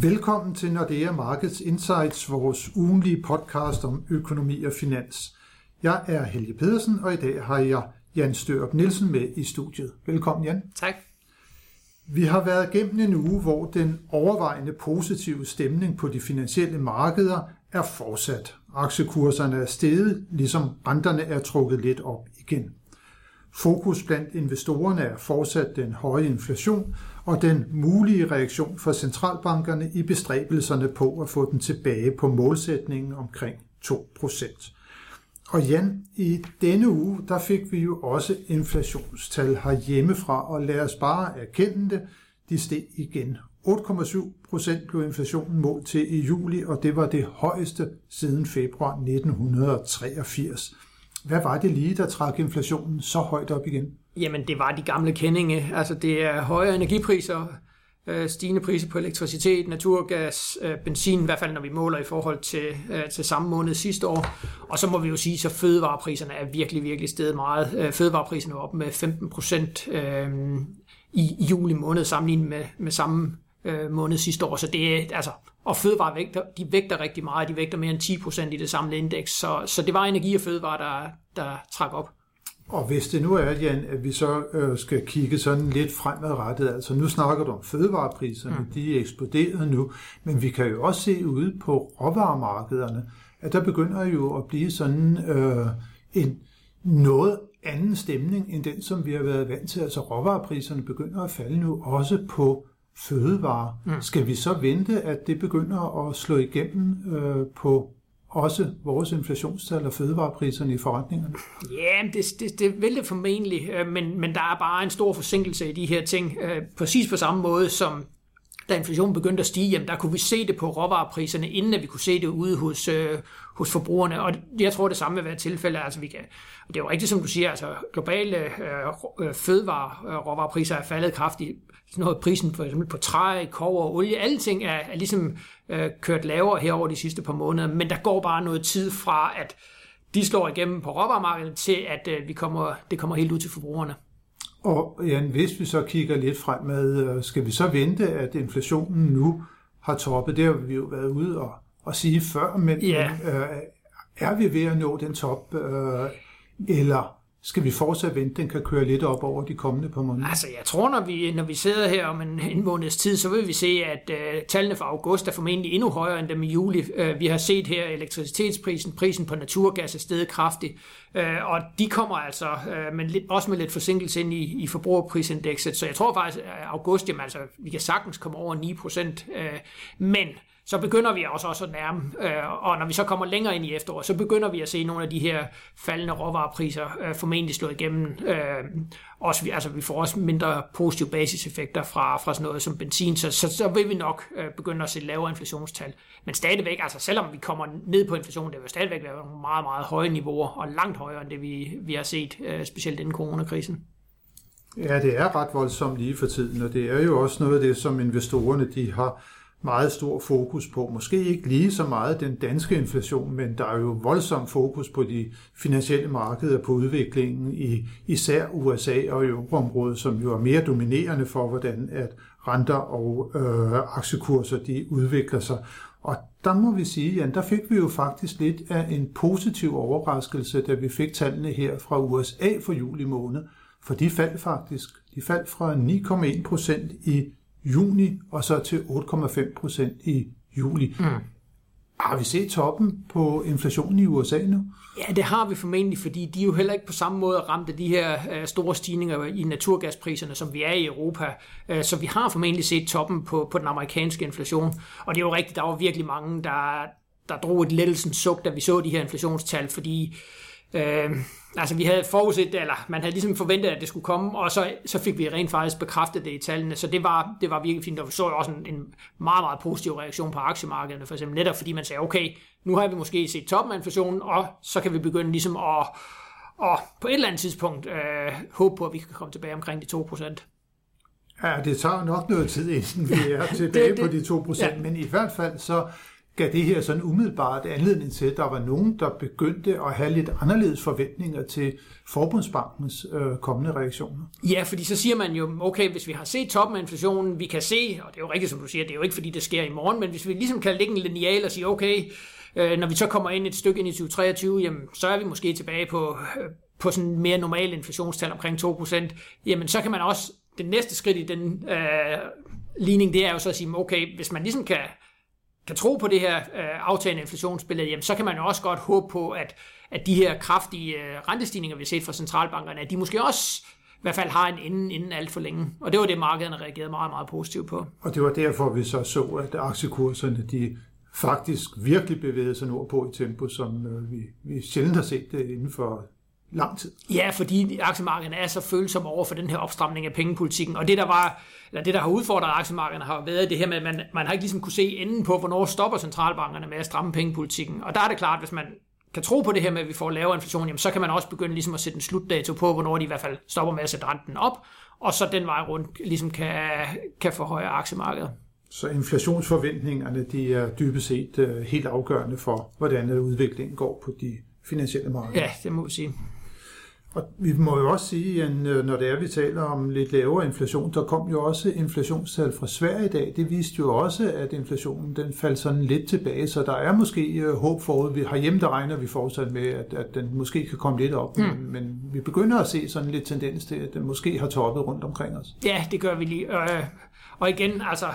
Velkommen til Nordea Markets Insights, vores ugenlige podcast om økonomi og finans. Jeg er Helge Pedersen, og i dag har jeg Jan Størup Nielsen med i studiet. Velkommen, Jan. Tak. Vi har været igennem en uge, hvor den overvejende positive stemning på de finansielle markeder er fortsat. Aktiekurserne er steget, ligesom renterne er trukket lidt op igen. Fokus blandt investorerne er fortsat den høje inflation og den mulige reaktion fra centralbankerne i bestræbelserne på at få den tilbage på målsætningen omkring 2%. Og Jan, i denne uge, der fik vi jo også inflationstal herhjemmefra, og lad os bare erkende det, de steg igen. 8,7 procent blev inflationen målt til i juli, og det var det højeste siden februar 1983. Hvad var det lige, der trak inflationen så højt op igen? Jamen, det var de gamle kendinge. Altså, det er højere energipriser, øh, stigende priser på elektricitet, naturgas, øh, benzin, i hvert fald når vi måler i forhold til, øh, til samme måned sidste år. Og så må vi jo sige, så fødevarepriserne er virkelig, virkelig steget meget. Fødevarepriserne er op med 15 procent i juli måned sammenlignet med, med samme måned sidste år. Så det er, altså, og fødevare vægter, de vægter rigtig meget. De vægter mere end 10 procent i det samlede indeks. Så, så det var energi og fødevare, der, der trak op. Og hvis det nu er, Jan, at vi så øh, skal kigge sådan lidt fremadrettet, altså nu snakker du om fødevarepriserne, mm. de er eksploderet nu, men vi kan jo også se ude på råvaremarkederne, at der begynder jo at blive sådan øh, en noget anden stemning end den, som vi har været vant til. Altså råvarepriserne begynder at falde nu også på fødevarer. Mm. Skal vi så vente, at det begynder at slå igennem øh, på også vores inflationstal og fødevarepriserne i forretningerne? Ja, det, det, det vil det formentlig, øh, men, men der er bare en stor forsinkelse i de her ting. Øh, præcis på samme måde som da inflationen begyndte at stige, jamen der kunne vi se det på råvarepriserne, inden at vi kunne se det ude hos, øh, hos forbrugerne. Og jeg tror, det samme vil være tilfældet. Altså, vi kan, det er jo rigtigt, som du siger, altså globale øh, øh fødevare, øh, råvarepriser er faldet kraftigt. Sådan noget prisen for eksempel på træ, kover og olie, alle ting er, er ligesom øh, kørt lavere her over de sidste par måneder, men der går bare noget tid fra, at de slår igennem på råvaremarkedet, til at øh, vi kommer, det kommer helt ud til forbrugerne. Og Jan, hvis vi så kigger lidt fremad, øh, skal vi så vente, at inflationen nu har toppet? Det har vi jo været ude og, og sige før, men, ja. øh, er vi ved at nå den top, øh, eller skal vi fortsat vente, den kan køre lidt op over de kommende par måneder? Altså, jeg tror, når vi, når vi sidder her om en, en måneds tid, så vil vi se, at uh, tallene for august er formentlig endnu højere end dem i juli. Uh, vi har set her elektricitetsprisen, prisen på naturgas er steget kraftigt, uh, og de kommer altså uh, men lidt, også med lidt forsinkelse ind i, i forbrugerprisindekset. Så jeg tror faktisk, at august, jamen, altså, vi kan sagtens komme over 9 procent, uh, men så begynder vi også, også at nærme, øh, og når vi så kommer længere ind i efteråret, så begynder vi at se nogle af de her faldende råvarepriser øh, formentlig slå igennem. Øh, også, altså, vi får også mindre positive basiseffekter fra, fra sådan noget som benzin, så, så, så vil vi nok øh, begynde at se lavere inflationstal. Men stadigvæk, altså selvom vi kommer ned på inflationen, det vil stadigvæk være nogle meget, meget høje niveauer, og langt højere end det, vi, vi har set, øh, specielt inden coronakrisen. Ja, det er ret voldsomt lige for tiden, og det er jo også noget af det, som investorerne de har meget stor fokus på. Måske ikke lige så meget den danske inflation, men der er jo voldsom fokus på de finansielle markeder, på udviklingen i især USA og euroområdet, som jo er mere dominerende for, hvordan at renter og øh, aktiekurser de udvikler sig. Og der må vi sige, at der fik vi jo faktisk lidt af en positiv overraskelse, da vi fik tallene her fra USA for juli måned. For de faldt faktisk. De faldt fra 9,1 procent i juni, og så til 8,5 procent i juli. Mm. Har vi set toppen på inflationen i USA nu? Ja, det har vi formentlig, fordi de er jo heller ikke på samme måde ramt af de her øh, store stigninger i naturgaspriserne, som vi er i Europa. Øh, så vi har formentlig set toppen på, på den amerikanske inflation. Og det er jo rigtigt, der var virkelig mange, der, der drog et lettelsens suk, da vi så de her inflationstal, fordi øh, altså vi havde forudset, eller man havde ligesom forventet, at det skulle komme, og så, så fik vi rent faktisk bekræftet det i tallene, så det var, det var virkelig fint, og vi så også en, en meget, meget positiv reaktion på aktiemarkederne, for eksempel netop fordi man sagde, okay, nu har vi måske set toppen af inflationen, og så kan vi begynde ligesom at, og på et eller andet tidspunkt øh, håbe på, at vi kan komme tilbage omkring de 2%. Ja, det tager nok noget tid, inden vi er tilbage det, det, på de 2%, ja. men i hvert fald så gav det her sådan umiddelbart anledning til, at der var nogen, der begyndte at have lidt anderledes forventninger til Forbundsbankens øh, kommende reaktioner. Ja, fordi så siger man jo, okay, hvis vi har set toppen af inflationen, vi kan se, og det er jo rigtigt, som du siger, det er jo ikke fordi, det sker i morgen, men hvis vi ligesom kan lægge en lineal og sige, okay, øh, når vi så kommer ind et stykke ind i 2023, jamen, så er vi måske tilbage på, øh, på sådan en mere normal inflationstal omkring 2%, jamen så kan man også, det næste skridt i den øh, ligning, det er jo så at sige, okay, hvis man ligesom kan kan tro på det her øh, aftagende inflationsbillede, jamen, så kan man jo også godt håbe på, at, at de her kraftige øh, rentestigninger, vi har set fra centralbankerne, at de måske også i hvert fald har en ende inden alt for længe. Og det var det, markederne reagerede meget, meget positivt på. Og det var derfor, vi så så, at aktiekurserne de faktisk virkelig bevægede sig nordpå i tempo, som øh, vi, vi sjældent har set det inden for lang tid. Ja, fordi aktiemarkederne er så følsomme over for den her opstramning af pengepolitikken. Og det, der var, eller det, der har udfordret aktiemarkederne, har været det her med, at man, man har ikke ligesom kunne se enden på, hvornår stopper centralbankerne med at stramme pengepolitikken. Og der er det klart, hvis man kan tro på det her med, at vi får lavere inflation, jamen, så kan man også begynde ligesom at sætte en slutdato på, hvornår de i hvert fald stopper med at sætte renten op, og så den vej rundt ligesom kan, kan forhøje aktiemarkedet. Så inflationsforventningerne de er dybest set uh, helt afgørende for, hvordan udviklingen går på de finansielle markeder. Ja, det må vi sige. Og vi må jo også sige, at øh, når det er, vi taler om lidt lavere inflation, der kom jo også inflationstal fra Sverige i dag. Det viste jo også, at inflationen den faldt sådan lidt tilbage, så der er måske øh, håb forud. Vi har hjemme, der regner vi fortsat med, at, at den måske kan komme lidt op, mm. men, men vi begynder at se sådan lidt tendens til, at den måske har toppet rundt omkring os. Ja, det gør vi lige. Og igen, altså,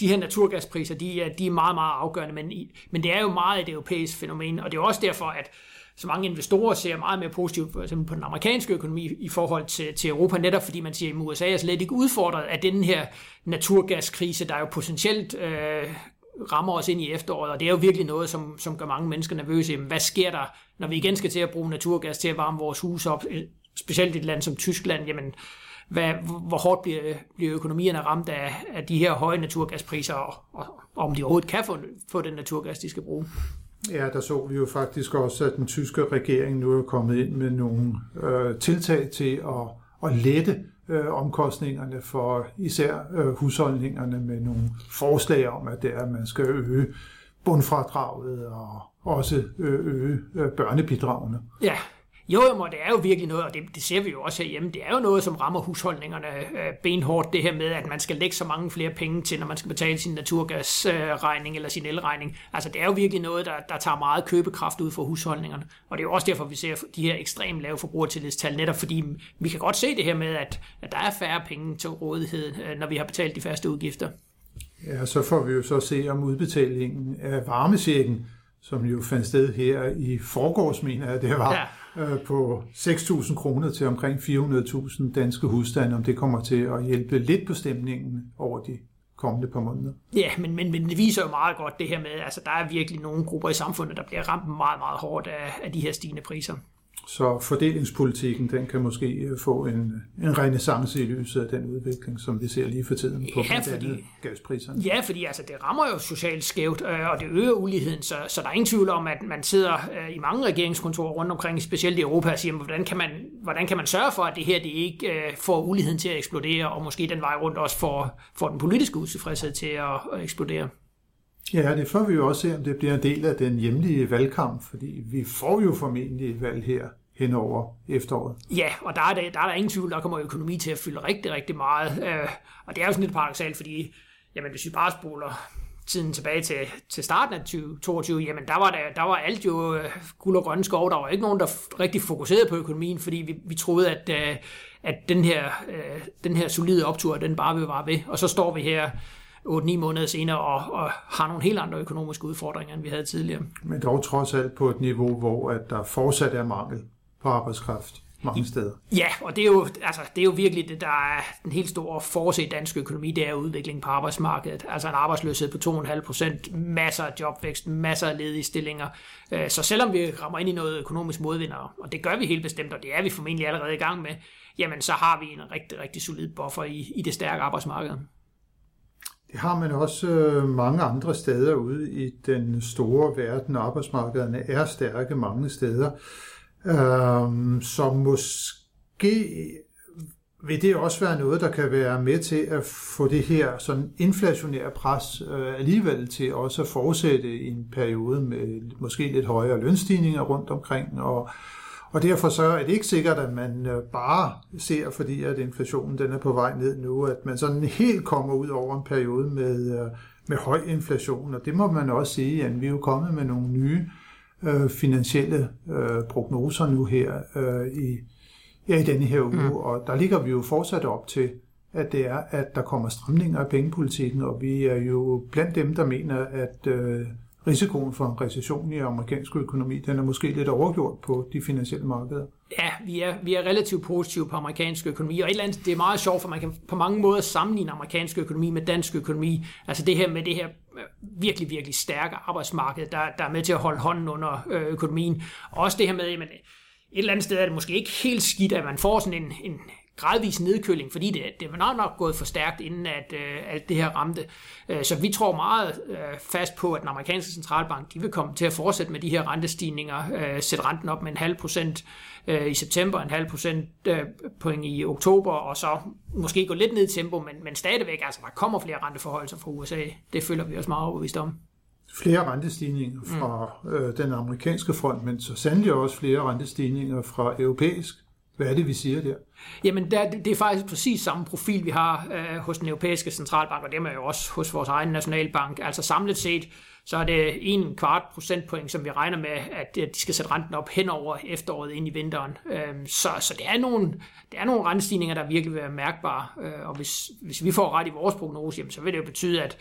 de her naturgaspriser, de er, de er meget, meget afgørende, men, men det er jo meget et europæisk fænomen, og det er også derfor, at så mange investorer ser meget mere positivt for eksempel på den amerikanske økonomi i forhold til, til Europa, netop fordi man siger, at USA er slet ikke udfordret af den her naturgaskrise, der jo potentielt øh, rammer os ind i efteråret, og det er jo virkelig noget, som, som gør mange mennesker nervøse. Jamen, hvad sker der, når vi igen skal til at bruge naturgas til at varme vores hus op, øh, specielt i et land som Tyskland, jamen, hvad, hvor hårdt bliver, bliver økonomierne ramt af, af de her høje naturgaspriser, og, og, og om de overhovedet kan få, få den naturgas, de skal bruge. Ja, der så vi jo faktisk også, at den tyske regering nu er kommet ind med nogle øh, tiltag til at, at lette øh, omkostningerne for især øh, husholdningerne med nogle forslag om, at det er, at man skal øge bundfradraget og også øh, øge øh, børnebidragene. Ja, jo, jo, det er jo virkelig noget, og det, det ser vi jo også herhjemme, det er jo noget, som rammer husholdningerne øh, benhårdt, det her med, at man skal lægge så mange flere penge til, når man skal betale sin naturgasregning øh, eller sin elregning. Altså, det er jo virkelig noget, der, der tager meget købekraft ud for husholdningerne, og det er jo også derfor, vi ser de her ekstremt lave forbrugertillidstal, netop fordi vi kan godt se det her med, at, at der er færre penge til rådighed, øh, når vi har betalt de faste udgifter. Ja, så får vi jo så se om udbetalingen af varmesjekken, som jo fandt sted her i forgårs, mener jeg, det var. Ja Øh, på 6.000 kroner til omkring 400.000 danske husstande, om det kommer til at hjælpe lidt på stemningen over de kommende par måneder. Ja, men, men, men det viser jo meget godt det her med, altså der er virkelig nogle grupper i samfundet, der bliver ramt meget, meget hårdt af, af de her stigende priser. Så fordelingspolitikken, den kan måske øh, få en, en renaissance i lyset af den udvikling, som vi ser lige for tiden på ja, fordi, gaspriserne. Ja, fordi altså, det rammer jo socialt skævt, øh, og det øger uligheden, så, så der er ingen tvivl om, at man sidder øh, i mange regeringskontorer rundt omkring, specielt i Europa, og siger, hvordan kan man, hvordan kan man sørge for, at det her det ikke får uligheden til at eksplodere, og måske den vej rundt også får, får den politiske utilfredshed til at, at eksplodere. Ja, det får vi jo også se, om det bliver en del af den hjemlige valgkamp, fordi vi får jo formentlig et valg her hen over efteråret. Ja, og der er, der, der er der ingen tvivl, der kommer økonomi til at fylde rigtig, rigtig meget. Øh, og det er jo sådan lidt paradoxalt, fordi jamen, hvis vi bare spoler tiden tilbage til, til starten af 2022, jamen der var, der, der var alt jo øh, guld og grønne skov. Der var ikke nogen, der rigtig fokuserede på økonomien, fordi vi, vi troede, at, øh, at den, her, øh, den her solide optur, den bare vil vare ved. Og så står vi her 8-9 måneder senere og, og har nogle helt andre økonomiske udfordringer, end vi havde tidligere. Men dog trods alt på et niveau, hvor at der fortsat er mangel på arbejdskraft mange steder. Ja, og det er jo, altså, det er jo virkelig det, der er den helt store force i dansk økonomi, det er udvikling på arbejdsmarkedet. Altså en arbejdsløshed på 2,5 procent, masser af jobvækst, masser af ledige stillinger. Øh, så selvom vi rammer ind i noget økonomisk modvinder, og det gør vi helt bestemt, og det er vi formentlig allerede i gang med, jamen så har vi en rigtig, rigtig solid buffer i, i det stærke arbejdsmarked. Det har man også øh, mange andre steder ude i den store verden. Arbejdsmarkederne er stærke mange steder, øh, som måske vil det også være noget, der kan være med til at få det her sådan inflationære pres øh, alligevel til også at fortsætte i en periode med måske lidt højere lønstigninger rundt omkring, og, og derfor så er det ikke sikkert, at man øh, bare ser, fordi at inflationen den er på vej ned nu, at man sådan helt kommer ud over en periode med, øh, med høj inflation, og det må man også sige, at vi er jo kommet med nogle nye øh, finansielle øh, prognoser nu her øh, i ja, i denne her uge, mm. og der ligger vi jo fortsat op til, at det er, at der kommer stramninger af pengepolitikken, og vi er jo blandt dem, der mener, at øh, risikoen for en recession i amerikansk økonomi, den er måske lidt overgjort på de finansielle markeder. Ja, vi er, vi er relativt positive på amerikansk økonomi, og et eller andet, det er meget sjovt, for man kan på mange måder sammenligne amerikansk økonomi med dansk økonomi. Altså det her med det her øh, virkelig, virkelig stærke arbejdsmarked, der, der er med til at holde hånden under øh, økonomien. Og også det her med, at et eller andet sted er det måske ikke helt skidt, at man får sådan en, en gradvis nedkøling, fordi det, det var nok, nok gået for stærkt, inden at øh, alt det her ramte. Øh, så vi tror meget øh, fast på, at den amerikanske centralbank de vil komme til at fortsætte med de her rentestigninger, øh, sætte renten op med en halv procent øh, i september, en halv procent øh, point i oktober, og så måske gå lidt ned i tempo, men, men stadigvæk, altså der kommer flere renteforholdelser fra USA. Det føler vi også meget overbevist om flere rentestigninger fra mm. øh, den amerikanske front, men så sandelig også flere rentestigninger fra europæisk. Hvad er det, vi siger der? Jamen, der, det er faktisk præcis samme profil, vi har øh, hos den europæiske centralbank, og det er jo også hos vores egen nationalbank. Altså samlet set, så er det en kvart procentpoint, som vi regner med, at de skal sætte renten op hen over efteråret ind i vinteren. Øh, så, så det er nogle, det er nogle rentestigninger, der virkelig vil være mærkbare, øh, og hvis, hvis vi får ret i vores prognose, jamen, så vil det jo betyde, at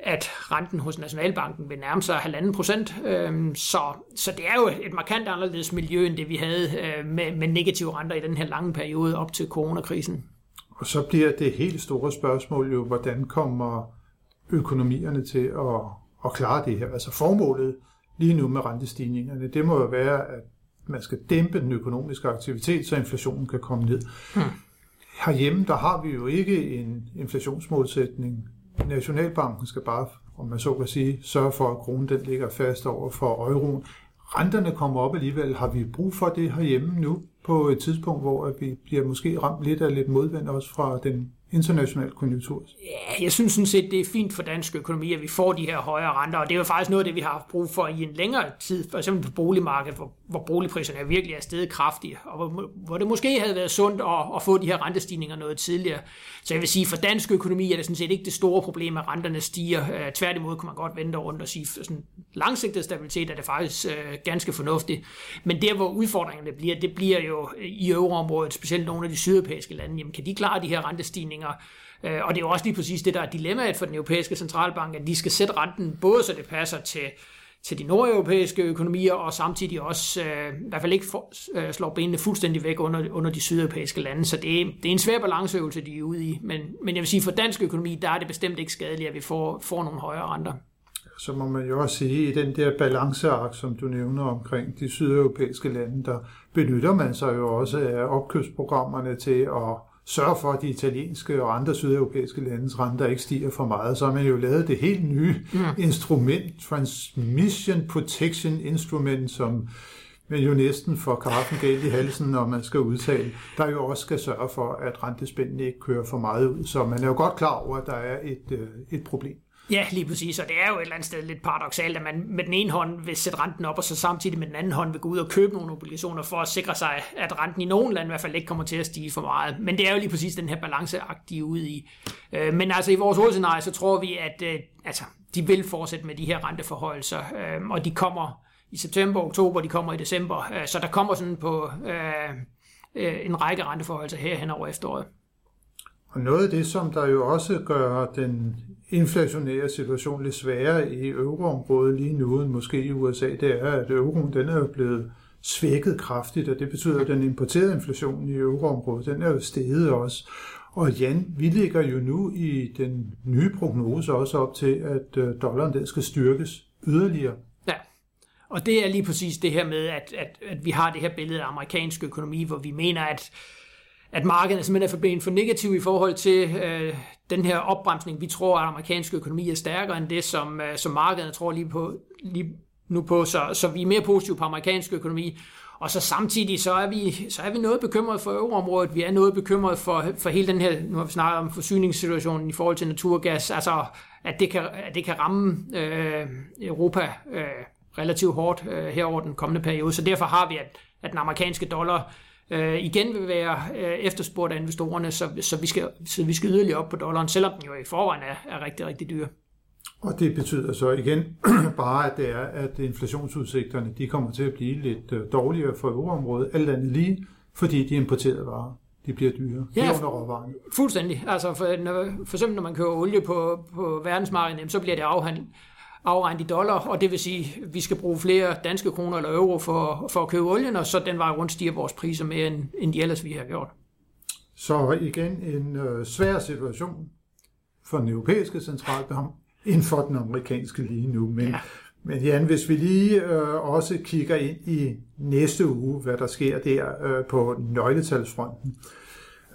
at renten hos Nationalbanken vil nærme sig halvanden procent. Øhm, så, så det er jo et markant anderledes miljø, end det vi havde øh, med, med negative renter i den her lange periode op til coronakrisen. Og så bliver det helt store spørgsmål jo, hvordan kommer økonomierne til at, at klare det her? Altså formålet lige nu med rentestigningerne, det må jo være, at man skal dæmpe den økonomiske aktivitet, så inflationen kan komme ned. Hmm. Herhjemme, der har vi jo ikke en inflationsmålsætning Nationalbanken skal bare, om man så kan sige, sørge for, at kronen den ligger fast over for euroen. Renterne kommer op alligevel. Har vi brug for det herhjemme nu på et tidspunkt, hvor vi bliver måske ramt lidt af lidt modvind også fra den international konjunktur? Ja, jeg synes sådan set, det er fint for dansk økonomi, at vi får de her højere renter, og det er jo faktisk noget af det, vi har haft brug for i en længere tid, for eksempel på boligmarkedet, hvor, hvor boligpriserne er virkelig er steget kraftigt, og hvor, hvor det måske havde været sundt at, at få de her rentestigninger noget tidligere. Så jeg vil sige, for dansk økonomi er det sådan set ikke det store problem, at renterne stiger. Øh, tværtimod kunne man godt vente rundt og sige, for sådan langsigtet stabilitet er det faktisk øh, ganske fornuftigt. Men der, hvor udfordringerne bliver, det bliver jo øh, i euroområdet, specielt nogle af de sydeuropæiske lande, jamen kan de klare de her rentestigninger? Øh, og det er jo også lige præcis det, der er dilemmaet for den europæiske centralbank, at de skal sætte renten både så det passer til, til de nordeuropæiske økonomier, og samtidig også øh, i hvert fald ikke for, øh, slår benene fuldstændig væk under, under de sydeuropæiske lande. Så det er, det er en svær balanceøvelse, de er ude i. Men, men jeg vil sige, for dansk økonomi, der er det bestemt ikke skadeligt, at vi får, får nogle højere renter. Så må man jo også sige, i den der balanceark, som du nævner omkring de sydeuropæiske lande, der benytter man sig jo også af opkøbsprogrammerne til at sørge for, at de italienske og andre sydeuropæiske landes renter ikke stiger for meget, så har man jo lavet det helt nye mm. instrument, Transmission Protection Instrument, som men jo næsten får kaffen galt i halsen, når man skal udtale, der jo også skal sørge for, at rentespændene ikke kører for meget ud. Så man er jo godt klar over, at der er et, øh, et problem. Ja, lige præcis, og det er jo et eller andet sted lidt paradoxalt, at man med den ene hånd vil sætte renten op, og så samtidig med den anden hånd vil gå ud og købe nogle obligationer for at sikre sig, at renten i nogen land i hvert fald ikke kommer til at stige for meget. Men det er jo lige præcis den her balanceagt, de er ude i. Øh, men altså i vores hovedscenarie, så tror vi, at øh, altså, de vil fortsætte med de her renteforhøjelser, øh, og de kommer i september, oktober, de kommer i december, så der kommer sådan på en række renteforhøjelser her hen over efteråret. Og noget af det, som der jo også gør den inflationære situation lidt sværere i euroområdet lige nu end måske i USA, det er, at euroen den er jo blevet svækket kraftigt, og det betyder, at den importerede inflation i euroområdet, den er jo steget også. Og Jan, vi ligger jo nu i den nye prognose også op til, at øh, dollaren den skal styrkes yderligere. Ja, og det er lige præcis det her med, at, at, at vi har det her billede af amerikansk økonomi, hvor vi mener, at at markedet er simpelthen for, for negativ i forhold til øh, den her opbremsning. Vi tror, at amerikansk økonomi er stærkere end det, som, øh, som markedet tror lige, på, lige nu på. Så, så vi er mere positive på amerikansk økonomi. Og så samtidig så er vi, så er vi noget bekymret for euroområdet. Vi er noget bekymret for, for hele den her, nu har vi snakket om forsyningssituationen i forhold til naturgas, altså at det kan, at det kan ramme øh, Europa øh, relativt hårdt øh, her over den kommende periode. Så derfor har vi, at, at den amerikanske dollar øh, igen vil være øh, efterspurgt af investorerne, så, så, vi skal, så vi skal yderligere op på dollaren, selvom den jo i forvejen er, er rigtig, rigtig dyr. Og det betyder så igen bare, at det er, at inflationsudsigterne de kommer til at blive lidt øh, dårligere for euroområdet, alt andet lige, fordi de importerede varer de bliver dyre. Ja, råvarerne. fuldstændig. Altså for, når, for eksempel når man køber olie på, på verdensmarkedet, så bliver det afhandlet afregnet i dollar, og det vil sige, at vi skal bruge flere danske kroner eller euro for, for at købe olien, og så den vej rundt stiger vores priser mere, end, end de ellers vi har gjort. Så igen en øh, svær situation for den europæiske centralbank inden for den amerikanske lige nu. Men, ja. men Jan, hvis vi lige øh, også kigger ind i næste uge, hvad der sker der øh, på nøgletalsfronten,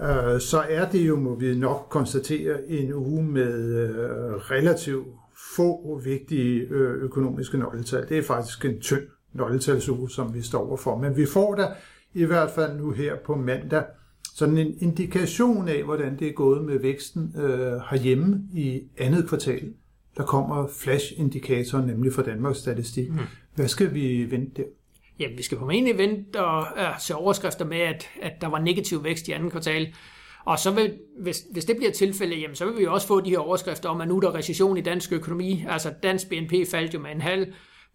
øh, så er det jo, må vi nok konstatere, en uge med øh, relativt få vigtige øh, økonomiske nøgletal. Det er faktisk en tynd nøgletalsuge, som vi står overfor. Men vi får da i hvert fald nu her på mandag sådan en indikation af, hvordan det er gået med væksten øh, herhjemme i andet kvartal. Der kommer flash-indikatoren, nemlig fra Danmarks Statistik. Mm. Hvad skal vi vente der? Jamen, vi skal formentlig vente og øh, se overskrifter med, at, at der var negativ vækst i andet kvartal. Og så vil, hvis, hvis det bliver tilfældet, jamen, så vil vi også få de her overskrifter om, at nu er der recession i dansk økonomi. Altså dansk BNP faldt jo med en halv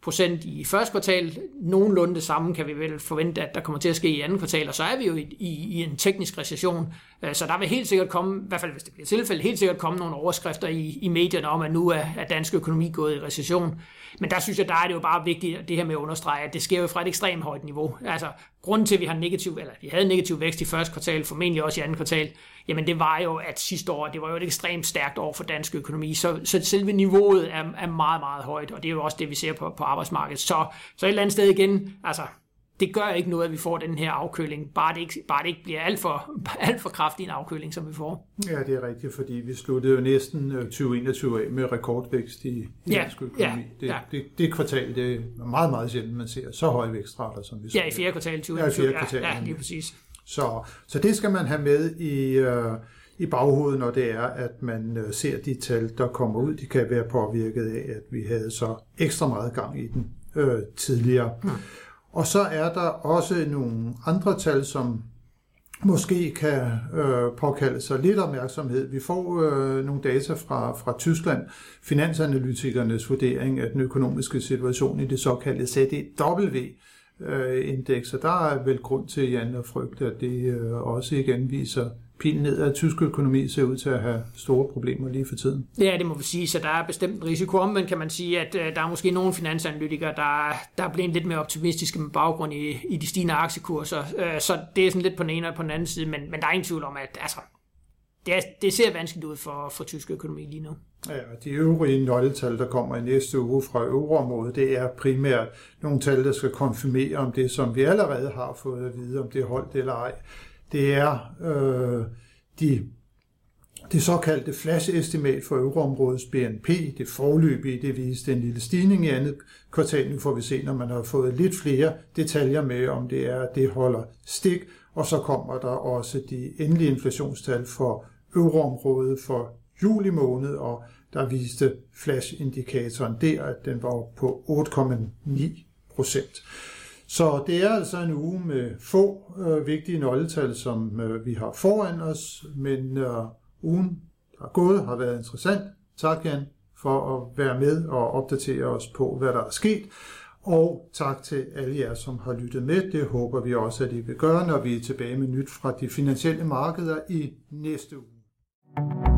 procent i første kvartal. Nogenlunde det samme kan vi vel forvente, at der kommer til at ske i andet kvartal, og så er vi jo i, i, i en teknisk recession. Øh, så der vil helt sikkert komme, i hvert fald hvis det bliver tilfældet, helt sikkert komme nogle overskrifter i, i medierne om, at nu er, er dansk økonomi gået i recession. Men der synes jeg, der er det jo bare vigtigt, det her med at understrege, at det sker jo fra et ekstremt højt niveau. Altså, grunden til, at vi har negativ, eller vi havde negativ vækst i første kvartal, formentlig også i andet kvartal, jamen det var jo, at sidste år, det var jo et ekstremt stærkt år for dansk økonomi, så, så selve niveauet er, er meget, meget højt, og det er jo også det, vi ser på, på arbejdsmarkedet. Så, så et eller andet sted igen, altså, det gør ikke noget, at vi får den her afkøling, bare det ikke, bare det ikke bliver alt for, alt for kraftig en afkøling, som vi får. Ja, det er rigtigt, fordi vi sluttede jo næsten 2021 øh, af med rekordvækst i, i ja, dansk økonomi. Ja, det, ja. Det, det, det kvartal, det er meget, meget sjældent, man ser så høje vækstrater, som vi så. Ja, i fjerde kvartal 2021. Ja, i fjerde kvartal. Ja, ja, lige præcis. Så, så det skal man have med i, øh, i baghovedet, når det er, at man øh, ser de tal, der kommer ud. De kan være påvirket af, at vi havde så ekstra meget gang i den øh, tidligere. Hmm. Og så er der også nogle andre tal, som måske kan øh, påkalde sig lidt opmærksomhed. Vi får øh, nogle data fra, fra Tyskland, finansanalytikernes vurdering af den økonomiske situation i det såkaldte ZDW, øh, indeks, og der er vel grund til, Jan, at frygte, at det øh, også igen viser pilen ned, at tysk økonomi ser ud til at have store problemer lige for tiden. Ja, det må vi sige, så der er bestemt en risiko om, men kan man sige, at øh, der er måske nogle finansanalytikere, der, der er blevet lidt mere optimistiske med baggrund i, i de stigende aktiekurser, øh, så det er sådan lidt på den ene og på den anden side, men, men der er ingen tvivl om, at altså, det, er, det ser vanskeligt ud for, for tysk økonomi lige nu. Ja, de øvrige nøgletal, der kommer i næste uge fra euroområdet, det er primært nogle tal, der skal konfirmere om det, som vi allerede har fået at vide, om det er holdt eller ej. Det er øh, de, det såkaldte flash-estimat for euroområdets BNP, det forløbige, det viste en lille stigning i andet kvartal. Nu får vi se, når man har fået lidt flere detaljer med, om det er, det holder stik, og så kommer der også de endelige inflationstal for euroområdet for juli måned, og der viste flash-indikatoren der, at den var på 8,9 procent. Så det er altså en uge med få øh, vigtige nøgletal, som øh, vi har foran os, men øh, ugen, der er gået, har været interessant. Tak, Jan, for at være med og opdatere os på, hvad der er sket. Og tak til alle jer, som har lyttet med. Det håber vi også, at I vil gøre, når vi er tilbage med nyt fra de finansielle markeder i næste uge.